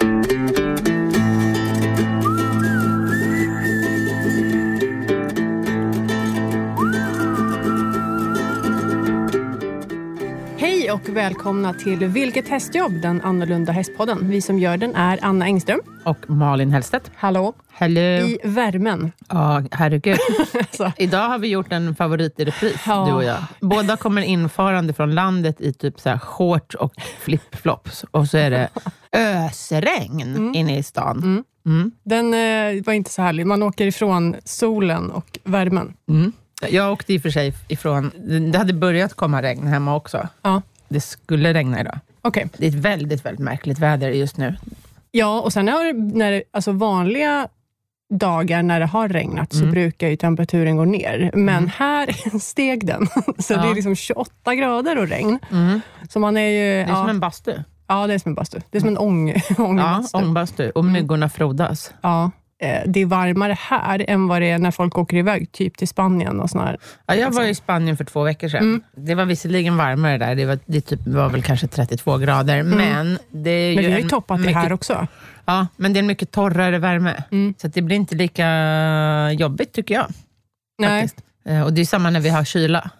Hej och välkomna till Vilket hästjobb? Den annorlunda hästpodden. Vi som gör den är Anna Engström. Och Malin Hellstedt. Hallå. Hello. I värmen. Ja, herregud. Alltså. Idag har vi gjort en favorit i repris, Ja. du och jag. Båda kommer infarande från landet i typ så här shorts och flipflops. Och så är det ösregn inne i stan. Mm. Den eh, var inte så härlig. Man åker ifrån solen och värmen. Mm. Jag åkte i och för sig ifrån... Det hade börjat komma regn hemma också. Ja, Det skulle regna idag. okej. Det är ett väldigt, väldigt märkligt väder just nu. Ja, och sen när det, alltså vanliga dagar när det har regnat så Mm. brukar ju temperaturen gå ner. Men här steg den. Så Ja. det är liksom 28 grader och regn. Mm. Så man är ju... Det är ja, som en bastu. ja, det är som en bastu. Det är som en ång, Ja, ångbastu. ångbastu. Och myggorna frodas. Ja, det är varmare här än vad det är när folk åker iväg, typ till Spanien och sådär. Ja, jag var i Spanien för två veckor sedan. Mm. Det var visserligen varmare där. Det var, det typ, var väl kanske 32 grader. Men det är Mm. Men ju vi har ju toppat det mycket, här också. Ja, men det är en mycket torrare värme. Mm. Så det blir inte lika jobbigt tycker jag. Nej. Faktiskt. Eh, Och det är samma när vi har kyla.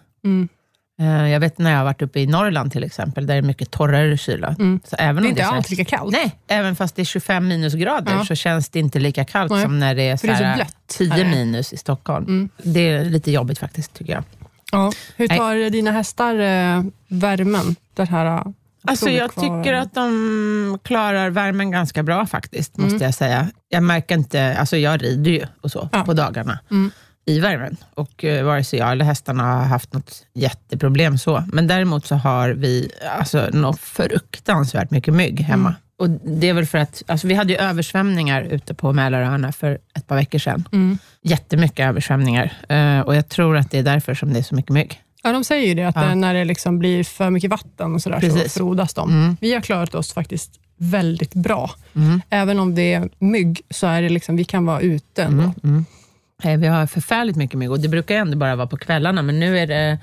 Eh, Jag vet när jag har varit uppe i Norrland till exempel, där det är mycket torrare kyla. Mm. Så även Det är inte känns, alls lika kallt. Nej, även fast det är 25 minusgrader Ja. så känns det inte lika kallt Nej. som när det är, För det är så här blött 10 här. minus i Stockholm. Mm. Det är lite jobbigt faktiskt tycker jag. Ja. Hur Nej. tar dina hästar eh, värmen? Den här, eh, Alltså jag kvar? tycker att de klarar värmen ganska bra faktiskt, Mm. måste jag säga. Jag märker inte, alltså jag rider ju och så Ja. på dagarna Mm. I värmen. Och uh, vare sig jag eller hästarna har haft något jätteproblem så. Men däremot så har vi alltså, något fruktansvärt mycket mygg hemma. Mm. Och det är väl för att, alltså vi hade ju översvämningar ute på Mälaröarna för ett par veckor sedan. Mm. Jättemycket översvämningar. Eh, och jag tror att det är därför som det är så mycket mygg. Ja, de säger ju det, att Ja. eh, när det liksom blir för mycket vatten och sådär, så frodas de. Mm. Vi har klarat oss faktiskt väldigt bra. Mm. Även om det är mygg, så är det liksom, vi kan vara ute ändå. Mm, mm. Eh, Vi har förfärligt mycket mygg och det brukar ändå bara vara på kvällarna, men nu är det,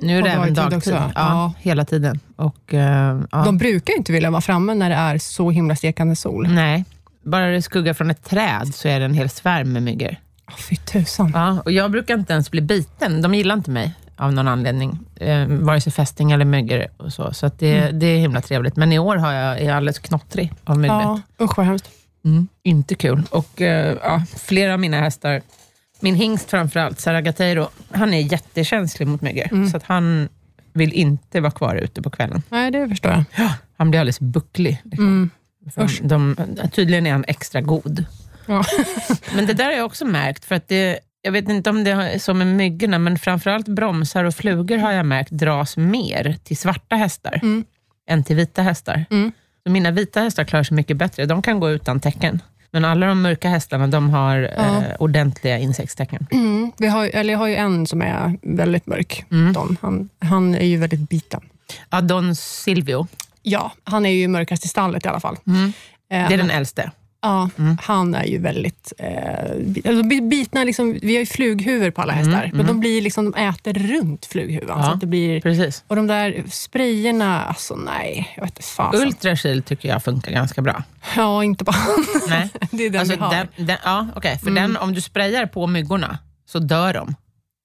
nu är det även dagtid också. Ja, Ja. Hela tiden. Och, eh, ja. De brukar inte vilja vara framme när det är så himla stekande sol. Nej, bara det skuggar från ett träd så är det en hel svärm med myggor. Oh, fy tusan. Ja, och jag brukar inte ens bli biten. De gillar inte mig av någon anledning. Eh, vare sig fästing eller myggor. Och så så det, Mm. det är himla trevligt. Men i år har jag, är jag alldeles knottrig av myggbett. Ja, usch vad hemskt. Mm, inte kul. Och eh, ja, flera av mina hästar, min hingst framförallt, Saragateiro, han är jättekänslig mot myggor. Mm. Så att han vill inte vara kvar ute på kvällen. Nej, det förstår jag. Han blir alldeles bucklig. Liksom. Mm. De, tydligen är han extra god. Ja. Men det där har jag också märkt, för att det, jag vet inte om det är så med myggorna, men framförallt bromsar och flugor har jag märkt dras mer till svarta hästar Mm. än till vita hästar. Mm. Så mina vita hästar klarar sig mycket bättre. De kan gå utan tecken. Men alla de mörka hästarna, de har Ja. eh, ordentliga insektstecken. Mm. Vi har, eller jag har ju en som är väldigt mörk. Mm. Don. Han, han är ju väldigt biten. Ja, Don Silvio, Ja, han är ju mörkast i stallet i alla fall. Eh, det är den äldste. Ja, Mm. han är ju väldigt... Eh, alltså bi- bitna, liksom, vi har ju flughuvor på alla hästar, men de blir liksom, de äter runt flughuvan. Ja. Så det blir, Precis. och de där sprayerna, alltså nej, jag vet fasen. Ultrasil tycker jag funkar ganska bra. Ja, inte på han. Nej. det är den Alltså, vi har. den, den, ja, okay, för Mm. den, om du sprayar på myggorna så dör de.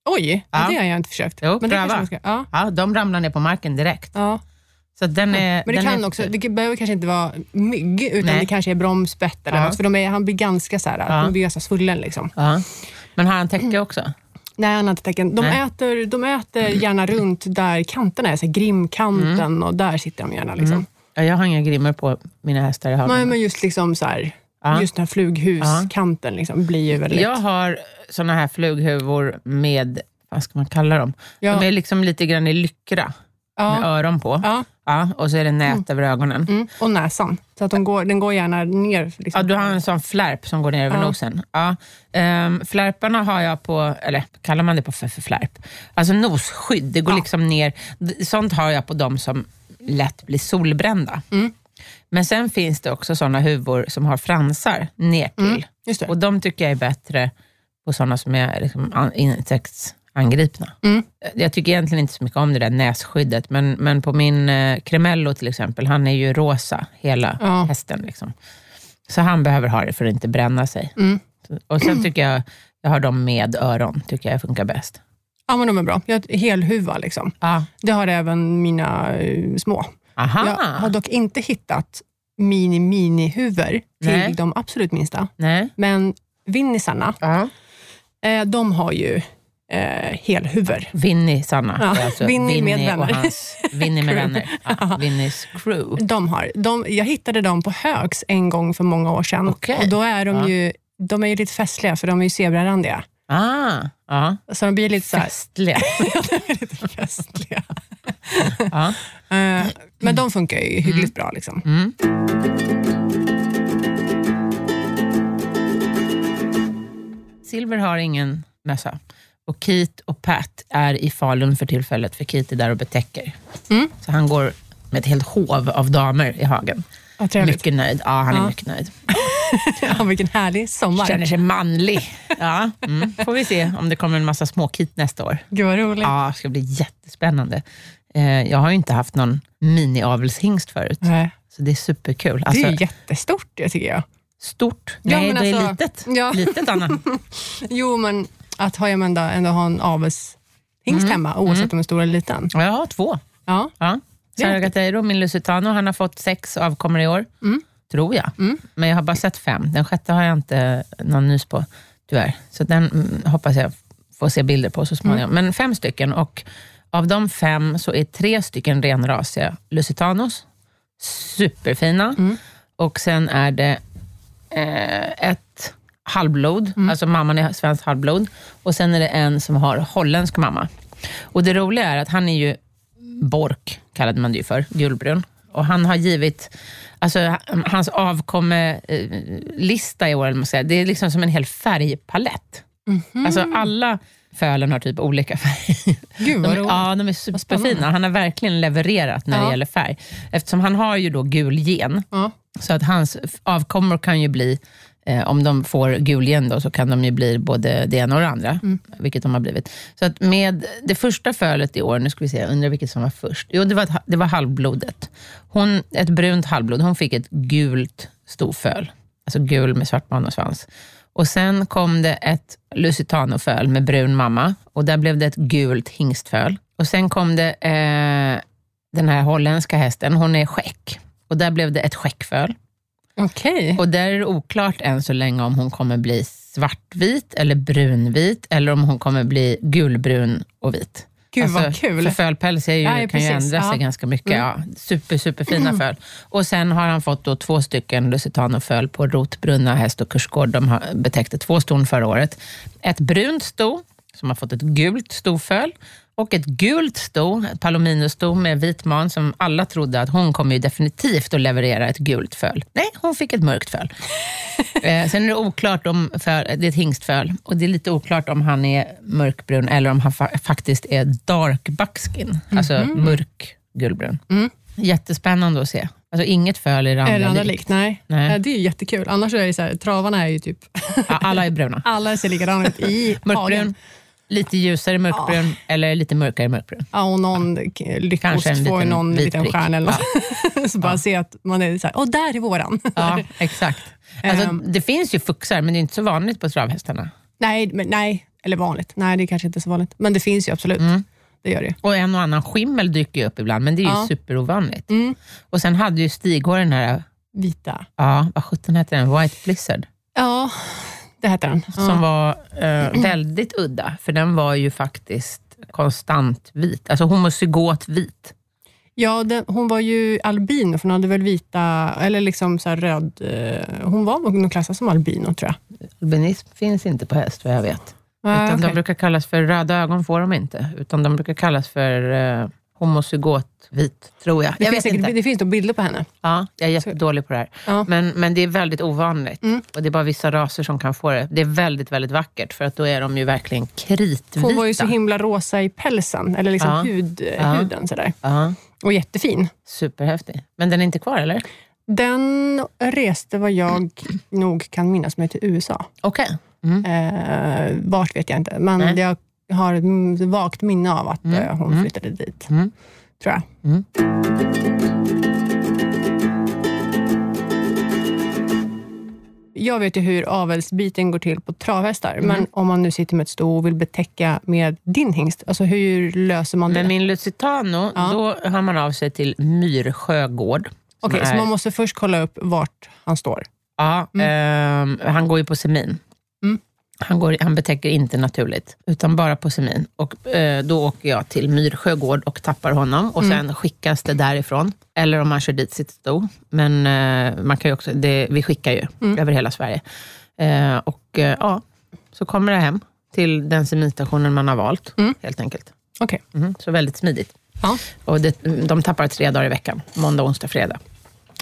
Oj, ja. Det har jag inte försökt. Jo, men det pröva. ska, ja, Ja, de ramlar ner på marken direkt. ja. Så den är, Men det kan är, också, det behöver kanske inte vara mygg, utan Nej. det kanske är bromsbett eller Ja. något. För de är, han blir ganska, så här, Ja. de blir ganska svullen. Liksom. Ja. Men har han täcke också? Nej, han har inte tecken. De, Nej. äter, de äter gärna runt där kanterna är, så här, grimkanten Mm. och där sitter de gärna. Liksom. Ja, jag har inga grimmer på mina hästar i hagen. Nej, men just liksom så här, Ja. just den här flughuskanten liksom, blir ju väldigt... Jag har såna här flughuvor med, vad ska man kalla dem? Ja. De är liksom lite grann i lyckra med ja. öron på. Ja. Och så är det nät över ögonen. Mm. Och näsan. Så att de går, den går gärna ner. Liksom. Ja, du har en sån flärp som går ner över Ja. nosen. Ja. Um, flärparna har jag på, eller kallar man det på för, för flärp? Alltså nosskydd, det går Ja. liksom ner. Sånt har jag på de som lätt blir solbrända. Mm. Men sen finns det också såna huvor som har fransar ner till. Mm. Det. Och de tycker jag är bättre på såna som är liksom an- angripna. Mm. Jag tycker egentligen inte så mycket om det där nässkyddet, men, men på min eh, Cremello till exempel, han är ju rosa, hela Ja. hästen. Liksom. Så han behöver ha det för att inte bränna sig. Mm. Och sen tycker jag, jag har dem med öron, tycker jag funkar bäst. Ja, men de är bra. Jag har helhuva. Liksom. Ah. Det har även mina eh, små. Aha, Jag har dock inte hittat mini-mini-huvor till de absolut minsta. nej. Men vinnisarna, Ja. eh, de har ju eh, helhuvor. Vinny, Sanna. Ja, alltså Vinny med och vänner. hans, Vinny med vänner. Ja, Vinnys crew. De har, de, jag hittade dem på Högs en gång för många år sedan. Okej. Och då är de, Ja. ju, de är ju lite festliga, för de är ju zebrarandiga. Ah, ja. Så de blir lite så här, Festliga. lite festliga. Ja. Eh, Men de funkar ju hyggligt bra. Liksom. Mm. Silver har ingen mössa. Och Keith och Pat är i Falun för tillfället, för Keith är där och betäcker. Mm. Så han går med ett helt hov av damer i hagen. Trevligt. Mycket nöjd. Ja, han är Ja. mycket nöjd. Ja, vilken härlig sommar. Känner sig manlig. Ja. Mm. Får vi se om det kommer en massa små Keith nästa år. Gud vad roligt. Ja, det ska bli jättespännande. Eh, jag har ju inte haft någon mini-avelshingst förut, Nej. så det är superkul. Det Alltså, är ju jättestort, det tycker jag. stort. Ja, Nej, men det är alltså- litet. Ja. Litet, Anna. Jo, men att ha, jag ändå, ha en avelshingst Mm. hemma, oavsett om den är stor eller liten. Ja, Jag har två. Ja. Ja. Saragateiro, min Lusitano, han har fått sex avkommor i år. Mm. Tror jag. Mm. Men jag har bara sett fem. Den sjätte har jag inte någon nys på, tyvärr. Så den mm, hoppas jag få se bilder på så småningom. Mm. Men fem stycken. Och av de fem så är tre stycken renrasiga Lusitanos. Superfina. Mm. Och sen är det eh, ett halvblod, Mm. alltså mamman är svenskt halvblod. Och sen är det en som har holländsk mamma. Och det roliga är att han är ju Bork, kallade man det ju för, gulbrun. Och han har givit, alltså hans avkommelista i år, man säger, det är liksom som en hel färgpalett. Mhm. Alltså alla fölen har typ olika färg. Gud De, vad roligt. ja, de är superfina. Han har verkligen levererat när det Ja. gäller färg. Eftersom han har ju då gul gen, Ja. så att hans avkommor kan ju bli, eh, om de får gul gen då, så kan de ju bli både det ena och det andra, Mm. vilket de har blivit. Så att med det första fölet i år, nu ska vi se, jag undrar vilket som var först. Jo, det var, det var halvblodet. Hon, ett brunt halvblod. Hon fick ett gult storföl, alltså gul med svart man och svans. Och sen kom det ett lusitanoföl med brun mamma och där blev det ett gult hingstföl. Och sen kom det eh, den här holländska hästen, hon är skäck. Och där blev det ett skäckföl. Okej. Och där är det oklart än så länge om hon kommer bli svartvit eller brunvit eller om hon kommer bli gulbrun och vit. Gud vad kul. För fölpäls är ju, Ja, kan ju precis. ändra sig Ja. Mm. ganska mycket. Ja, super, superfina föl. Och sen har han fått då två stycken lusitanoföl på Rotbrunna häst och kursgård. De har betäckte två ston förra året. Ett brunt sto som har fått ett gult stoföl och ett gult sto, ett palominosto med vit man som alla trodde att hon kommer ju definitivt att leverera ett gult föl. Nej, hon fick ett mörkt föl. eh, sen är det oklart om, föl, det är ett hingstföl, och det är lite oklart om han är mörkbrun eller om han fa- faktiskt är dark buckskin, alltså mörk gulbrun. Mm. Jättespännande att se. Alltså inget föl är det andra, andra likt. Nej. Nej. Det är jättekul. Annars är det så här, travarna är ju typ, Ja, alla är bruna. alla ser likadana ut i Mörkbrun. Lite ljusare mörkbrun eller lite mörkare mörkbrun. Ja, och någon k- lyckost får någon liten stjärna eller något. Så bara se att man är så här, åh där är våran. Ja, exakt. Alltså, Ehm. det finns ju fuxar, men det är inte så vanligt på travhästarna. nej, men, nej, eller vanligt. Nej, det är kanske inte så vanligt. Men det finns ju absolut. Mm. Det gör det. Och en och annan skimmel dyker ju upp ibland, men det är ju Ja. superovanligt. Mm. Och sen hade ju Stighår den här, Vita. ja, vad sjutton hette den? White Blizzard. Ja, det heter den. Ja. Som var eh, väldigt udda, för den var ju faktiskt konstant vit. Alltså homozygot vit. Ja, den, hon var ju albino, för hon hade väl vita, eller liksom så här röd... Eh, hon var nog klassad som albino, tror jag. Albinism finns inte på häst, vad jag vet. Ah, utan okej. De brukar kallas för röda ögon, får de inte. Utan de brukar kallas för eh, homozygot vit, tror jag. det, jag finns vet inte. det finns då bilder på henne. Ja, jag är jättedålig på det här. Ja. Men, men det är väldigt ovanligt. Mm. Och det är bara vissa raser som kan få det. Det är väldigt, väldigt vackert, för att då är de ju verkligen kritvita. Hon var ju så himla rosa i pälsen, eller liksom Ja. hud, Ja. huden. Sådär. Ja, Och jättefin. superhäftig. Men den är inte kvar, eller? Den reste vad jag nog kan minnas med till USA. Okej. Mm. Eh, vart vet jag inte, men Nej. jag har ett vagt minne av att Mm. eh, hon Mm. flyttade dit. Mm. Tror jag. Mm. Jag vet ju hur avelsbiten går till på travhästar, Mm. men om man nu sitter med ett sto och vill betäcka med din hingst, alltså hur löser man det? Med min Lusitano, Ja. då hör man av sig till Myrsjö gård. som Okej, så är- man måste först kolla upp vart han står. Ja, ehm, han går ju på semin. Mm. Han, går, han betäcker inte naturligt, utan bara på semin. Och, eh, då åker jag till Myrsjö gård och tappar honom och Mm. sen skickas det därifrån. Eller om man kör dit sitt sto. Men eh, man kan också, det, vi skickar ju Mm. över hela Sverige. Eh, och eh, ja, så kommer det hem till den seminstationen man har valt, Mm. helt enkelt. Okej. Mm, så väldigt smidigt. Ja. Och det, de tappar tre dagar i veckan, måndag, onsdag, fredag.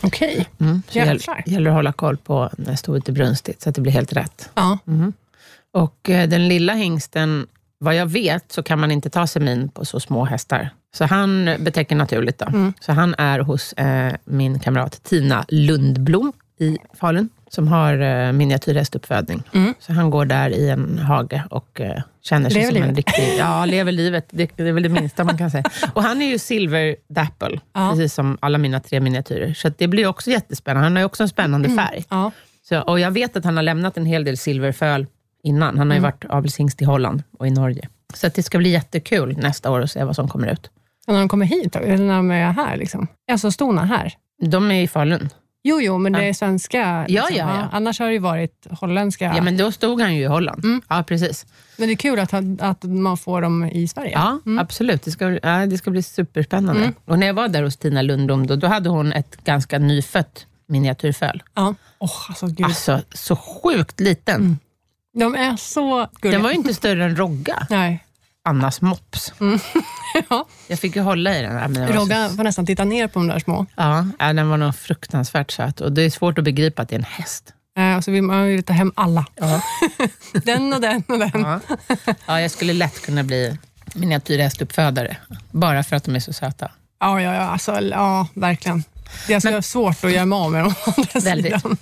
Okej. Mm. Så gäller, gäller att hålla koll på när stoet är brunstigt, så att det blir helt rätt. Ja. Och eh, den lilla hingsten, vad jag vet, så kan man inte ta semin på så små hästar. Så han betäcker naturligt. Då. Mm. Så han är hos eh, min kamrat Tina Lundblom i Falun, som har eh, miniatyrhästuppfödning. Mm. Så han går där i en hage och eh, känner sig Lever som en livet. riktig... Ja, lever livet. Det, det är väl det minsta man kan säga. Och han är ju silver dapple, Ja. precis som alla mina tre miniatyrer. Så det blir också jättespännande. Han har ju också en spännande färg. Ja. Så, och jag vet att han har lämnat en hel del silverföl innan. Han har ju varit avelshingst i Holland och i Norge. Så det ska bli jättekul nästa år att se vad som kommer ut. Och när de kommer hit, eller när de är här? Liksom. Alltså stona här? De är i Falun. Jo, jo, men det är svenska. Ja, ja, ja. Annars har det ju varit holländska. Ja. men då stod han ju i Holland. Mm. Ja, precis. Men det är kul att, att man får dem i Sverige. Ja, absolut. Det ska, ja, det ska bli superspännande. Mm. Och när jag var där hos Tina Lundblom, då, då hade hon ett ganska nyfött miniatyrföl. Ja. Åh, alltså, gud. Alltså, så sjukt liten. Mm. De är så gulliga. Den var ju inte större än Rogga, Nej. Annas mops. Ja. Jag fick ju hålla i den. där, var så- Rogga får nästan titta ner på de där små. Ja, ja, den var nog fruktansvärt söt. Och det är svårt att begripa att det är en häst. Eh, och så vill man vill ta hem alla. Ja. Den och den och den. Ja. ja, jag skulle lätt kunna bli miniatyrhästuppfödare. Bara för att de är så söta. Ja, ja, ja, alltså, ja verkligen. Det ska vara svårt att göra mig av med dem. Väldigt. sidan.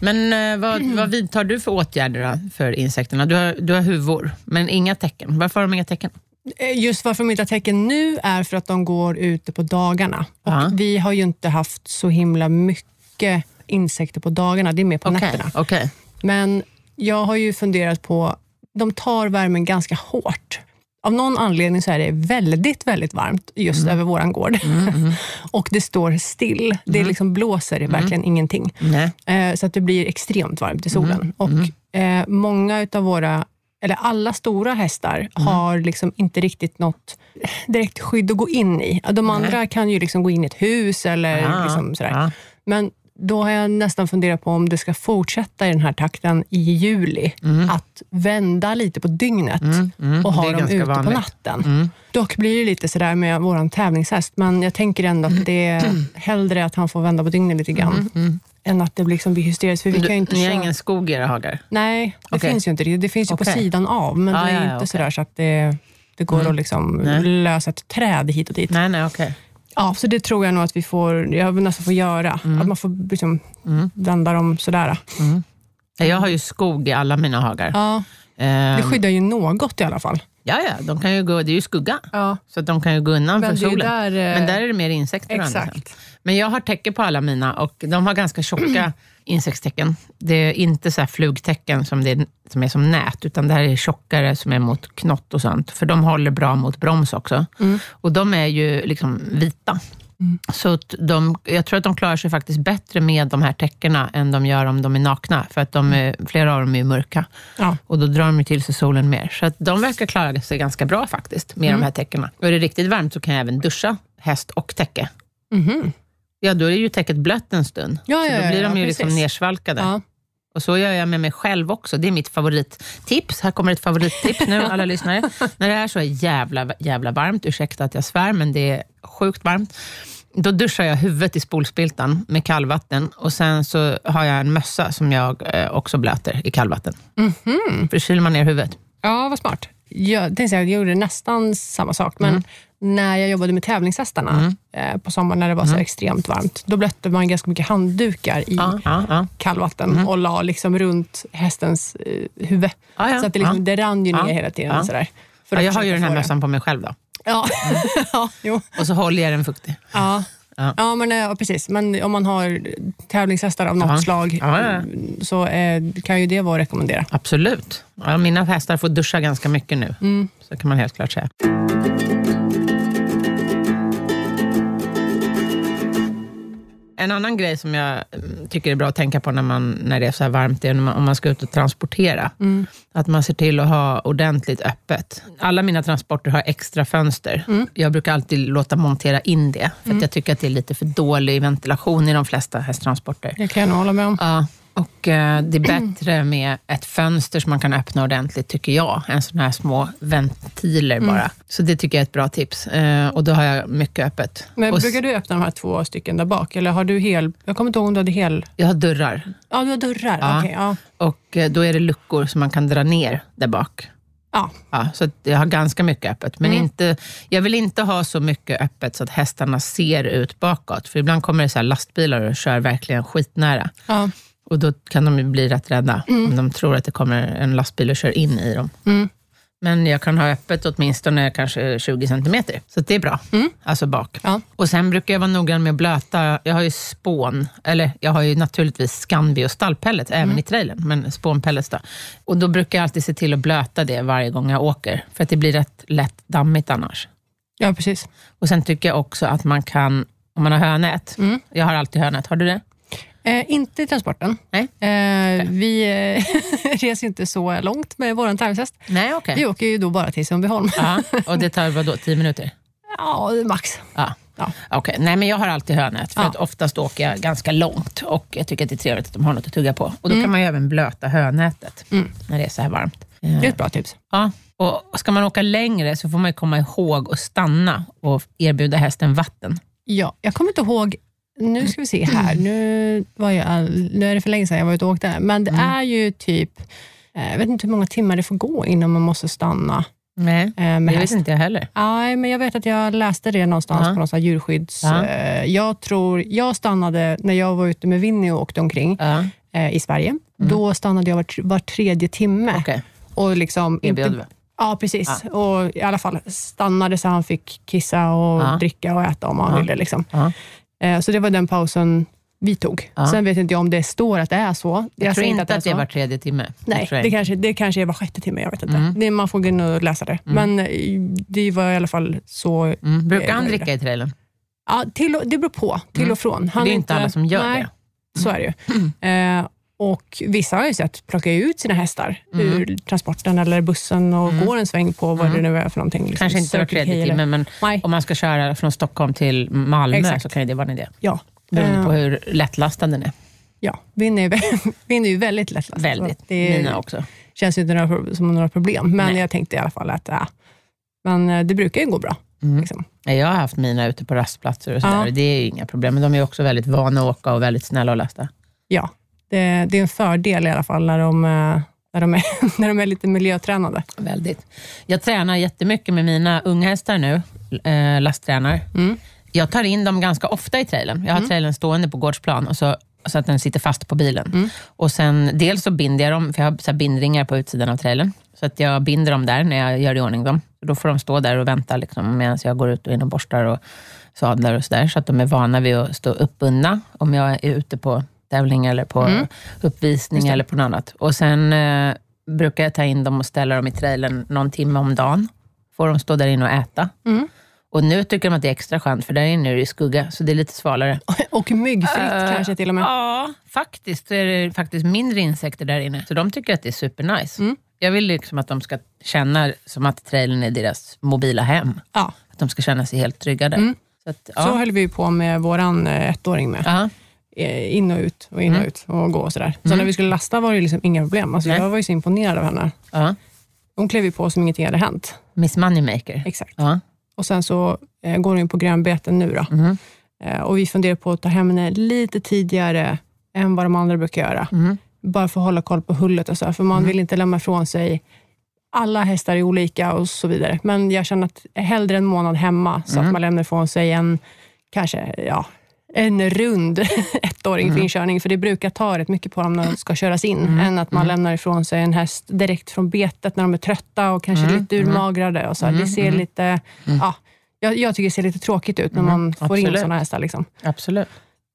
Men eh, vad, vad vidtar du för åtgärder då för insekterna? Du har, du har huvor, men inga tecken. Varför har de inga tecken? Eh, Just varför de inte har tecken nu är för att de går ute på dagarna. Och. Vi har ju inte haft så himla mycket insekter på dagarna, det är mer på Okej, nätterna. okej. Men jag har ju funderat på, de tar värmen ganska hårt. Av någon anledning så är det väldigt, väldigt varmt just Mm. över våran gård. och det står still. Det Mm. liksom blåser verkligen ingenting. Eh, så att det blir extremt varmt i solen. Mm. Och eh, många utav våra, eller alla stora hästar Mm. har liksom inte riktigt något direkt skydd att gå in i. De andra kan ju liksom gå in i ett hus eller Ja, liksom sådär. ja. Men då har jag nästan funderat på om det ska fortsätta i den här takten i juli. Att vända lite på dygnet mm. och Det ha dem ute på vanligt. natten. Mm. Dock blir det lite sådär med vår tävlingshäst, men jag tänker ändå att det är hellre att han får vända på dygnet lite grann, än att det liksom blir hysteriskt. För vi kan ju Du, inte ni har ingen skog i era hagar? Nej, det Okej. finns ju inte det. Det finns ju på Okej. sidan av, men Ja, det är ja, inte okej. sådär så att det, det går att liksom lösa ett träd hit och dit. Nej, nej, okej. Ja, så det tror jag nog att vi får, jag nästan få göra. Att man får liksom vända dem sådär. Ja, Jag har ju skog i alla mina hagar. Ja, det Ehm, skyddar ju något i alla fall. ja, ja, de kan ju gå, det är ju skugga, Ja, så att de kan ju gå undan Men för det solen. där, eh, Men där är det mer insekter exakt. Men jag har täcke på alla mina och de har ganska tjocka insektstecken. Det är inte så här flugtecken som, det är, som är som nät, utan det här är tjockare som är mot knott och sånt. För de håller bra mot broms också. Och de är ju liksom vita. Så att de, jag tror att de klarar sig faktiskt bättre med de här täckena än de gör om de är nakna. För att de är, flera av dem är mörka. Ja. Och då drar de till sig solen mer. Så att de verkar klara sig ganska bra faktiskt med Mm. de här täckena. Och är det riktigt varmt så kan jag även duscha häst och täcke. Mhm. Ja, då är ju täcket blött en stund. Ja, så ja, då ja, blir de ja, ju liksom precis. nersvalkade. ja. Och så gör jag med mig själv också. Det är mitt favorittips. Här kommer ett favorittips nu, alla lyssnare. När det är så jävla, jävla varmt, ursäkta att jag svär, men det är sjukt varmt. Då duschar jag huvudet i spolspiltan med kallvatten och sen så har jag en mössa som jag eh, också blöter i kallvatten. Mhm. För kyler man ner huvudet. ja, vad smart. Jag, tänkte säga att jag gjorde nästan samma sak, men Mm. När jag jobbade med tävlingshästarna eh, på sommaren när det var så extremt varmt, då blötte man ganska mycket handdukar i Mm. Ja, ja, ja. kallvatten och la liksom runt hästens eh, huvud. Så att det, liksom, det rann ju ner hela tiden. Och sådär. Jag har ju den här mössan på mig själv då. Ja, ja, jo. Och så håller jag den fuktig. Ja. Ja. Ja. men, eh, ja, precis. Men om man har tävlingshästar av något Ja. slag Ja, så eh, kan ju det vara att rekommendera. Absolut. Mina hästar får duscha ganska mycket nu. Mm. Så kan man helt klart säga. En annan grej som jag mm, tycker är bra att tänka på när, man, när det är så här varmt, är man, om man ska ut och transportera. Mm. Att man ser till att ha ordentligt öppet. Alla mina transporter har extra fönster. Mm. Jag brukar alltid låta montera in det, för att jag tycker att det är lite för dålig ventilation i de flesta hästtransporter. Det kan jag hålla med om. Ja, och eh, det är bättre med ett fönster som man kan öppna ordentligt, tycker jag, än sådana här små ventiler Mm. bara. Så det tycker jag är ett bra tips. Eh, och då har jag mycket öppet. Men och brukar du öppna de här två stycken där bak? Eller har du hel... Jag kommer inte ihåg om du hade hel... Jag har dörrar Ja, du har dörrar. Ja. Okej, ja. och eh, då är det luckor som man kan dra ner där bak. Ja. Ja, så jag har ganska mycket öppet. Men Mm. inte, jag vill inte ha så mycket öppet så att hästarna ser ut bakåt. För ibland kommer det så här lastbilar och kör verkligen skitnära. Ja. Och då kan de ju bli rätt rädda om de tror att det kommer en lastbil och kör in i dem. Mm. Men jag kan ha öppet åtminstone kanske 20 centimeter, så det är bra. Mm. Alltså bak. Ja. Och sen brukar jag vara noggrann med att blöta. Jag har ju spån, eller jag har ju naturligtvis Scanbi och stallpellets, Mm. även i trailern, men spånpellets då. Och då brukar jag alltid se till att blöta det varje gång jag åker, för att det blir rätt lätt dammigt annars. ja, precis. Och sen tycker jag också att man kan, om man har hönät, Mm. jag har alltid hönät, har du det? Eh, inte i transporten. Nej. Eh, vi eh, reser inte så långt med vår tävlingshäst. Nej, okej. Vi åker ju då bara till Sundbyholm. Ja, och det tar vadå, tio minuter? Ja, max. Ja. Ja. Okej, nej men jag har alltid hönät, för Ja. att oftast åker jag ganska långt och jag tycker att det är trevligt att de har något att tugga på. Och då kan man ju även blöta hönätet Mm. när det är så här varmt. Det är ett bra tips. Ja, och ska man åka längre så får man komma ihåg att stanna och erbjuda hästen vatten. Ja, jag kommer inte ihåg, nu ska vi se här, nu, var jag, nu är det för länge sedan jag var ute och åkte, men det är ju typ, eh, jag vet inte hur många timmar det får gå innan man måste stanna Nej, eh, med det vet häst. inte jag heller. Nej, men jag vet att jag läste det någonstans Ja. på någon sån här djurskydds... Ja. Eh, jag tror, jag stannade, när jag var ute med Winnie och åkte omkring Ja, i Sverige, då stannade jag var, var tredje timme. okej. Och liksom inte? Ja, precis. Och i alla fall stannade så han fick kissa och Ja. dricka och äta om han Ja. ville. Liksom. Eh, så det var den pausen vi tog. Ja. Sen vet inte jag om det står att det är så. Jag, tror säger inte att det är så. var tredje timme. Nej, tror jag det kanske, det kanske är var sjätte timme. Jag vet inte. Mm. Det, man får gå in och läsa det. Men eh, det var i alla fall så. Mm. Brukar Eh, han är dricka i trailern? Ja, till, och- det beror på. Till Mm. och från. För det är inte alla som gör nej, det. Så är det ju. Eh, och vissa har ju sett plocka ut sina hästar Mm. ur transporten eller bussen och går en sväng på vad det nu är för någonting. Liksom Kanske inte var tredje eller- timme, men Nej, om man ska köra från Stockholm till Malmö Exakt. så kan det vara en idé. ja. Beroende Eh, på hur lättlastad den är. Ja, Vinn är, ju väldigt lättlastad. Väldigt. Det Mina också. känns ju inte några, som några problem, men Nej. jag tänkte i alla fall att ja, men eh, det brukar ju gå bra. Mm. Liksom. Ja, Jag har haft mina ute på rastplatser och sådär. Ja. Det är ju inga problem, men de är också väldigt vana att åka och väldigt snälla att lasta. Ja, det, det är en fördel i alla fall när de, eh, när de, är, när de är lite miljötränade. Väldigt. Jag tränar jättemycket med mina unghästar nu, eh, lasttränar. Mm. Jag tar in dem ganska ofta i trailern. Jag har trailern stående på gårdsplan och så, så att den sitter fast på bilen. Mm. Och sen, dels så binder jag dem, för jag har så bindringar på utsidan av trailern. Så att jag binder dem där när jag gör i ordning dem. Då får de stå där och vänta liksom, medan jag går ut och in och borstar och sadlar och sådär. Så att de är vana vid att stå uppbundna om jag är ute på tävling eller på Mm. uppvisning eller på något annat. Och sen eh, brukar jag ta in dem och ställa dem i trailern någon timme om dagen. Får de stå där inne och äta. Mm. Och nu tycker de att det är extra skönt, för där inne är det skugga, så det är lite svalare. Och myggfritt Eh, kanske till och med. Ja, faktiskt så är det faktiskt mindre insekter där inne. Så de tycker att det är supernice. Mm. Jag vill liksom att de ska känna som att trailern är deras mobila hem. Ja, Att de ska känna sig helt trygga där. Mm. Så att, Så ja. höll vi på med vår ettåring med. Ja. Eh, In och ut och in och Mm. ut och gå och sådär. Så Mm. när vi skulle lasta var det liksom inga problem. Alltså Nej. jag var ju så imponerad av henne. ja. Hon klev ju på som ingenting hade hänt. Miss Moneymaker. Exakt. Ja. Och sen så eh, går hon ju på grönbeten nu. Då. Mhm. Eh, och vi funderar på att ta hem henne lite tidigare än vad de andra brukar göra. Mhm. Bara för att hålla koll på hullet och så. För man Mm. vill inte lämna ifrån sig alla hästar är olika och så vidare. Men jag känner att hellre en månad hemma, så Mm. att man lämnar ifrån sig en kanske ja, en rund ettåring Mm. för inkörning. För det brukar ta rätt mycket på dem när de ska köras in, Mm. än att man lämnar ifrån sig en häst direkt från betet när de är trötta och kanske Mm. lite urmagrade. Och så. Det ser lite... Ja, jag, jag tycker det ser lite tråkigt ut när man får in Mm. Absolut. såna hästar. Liksom. Absolut.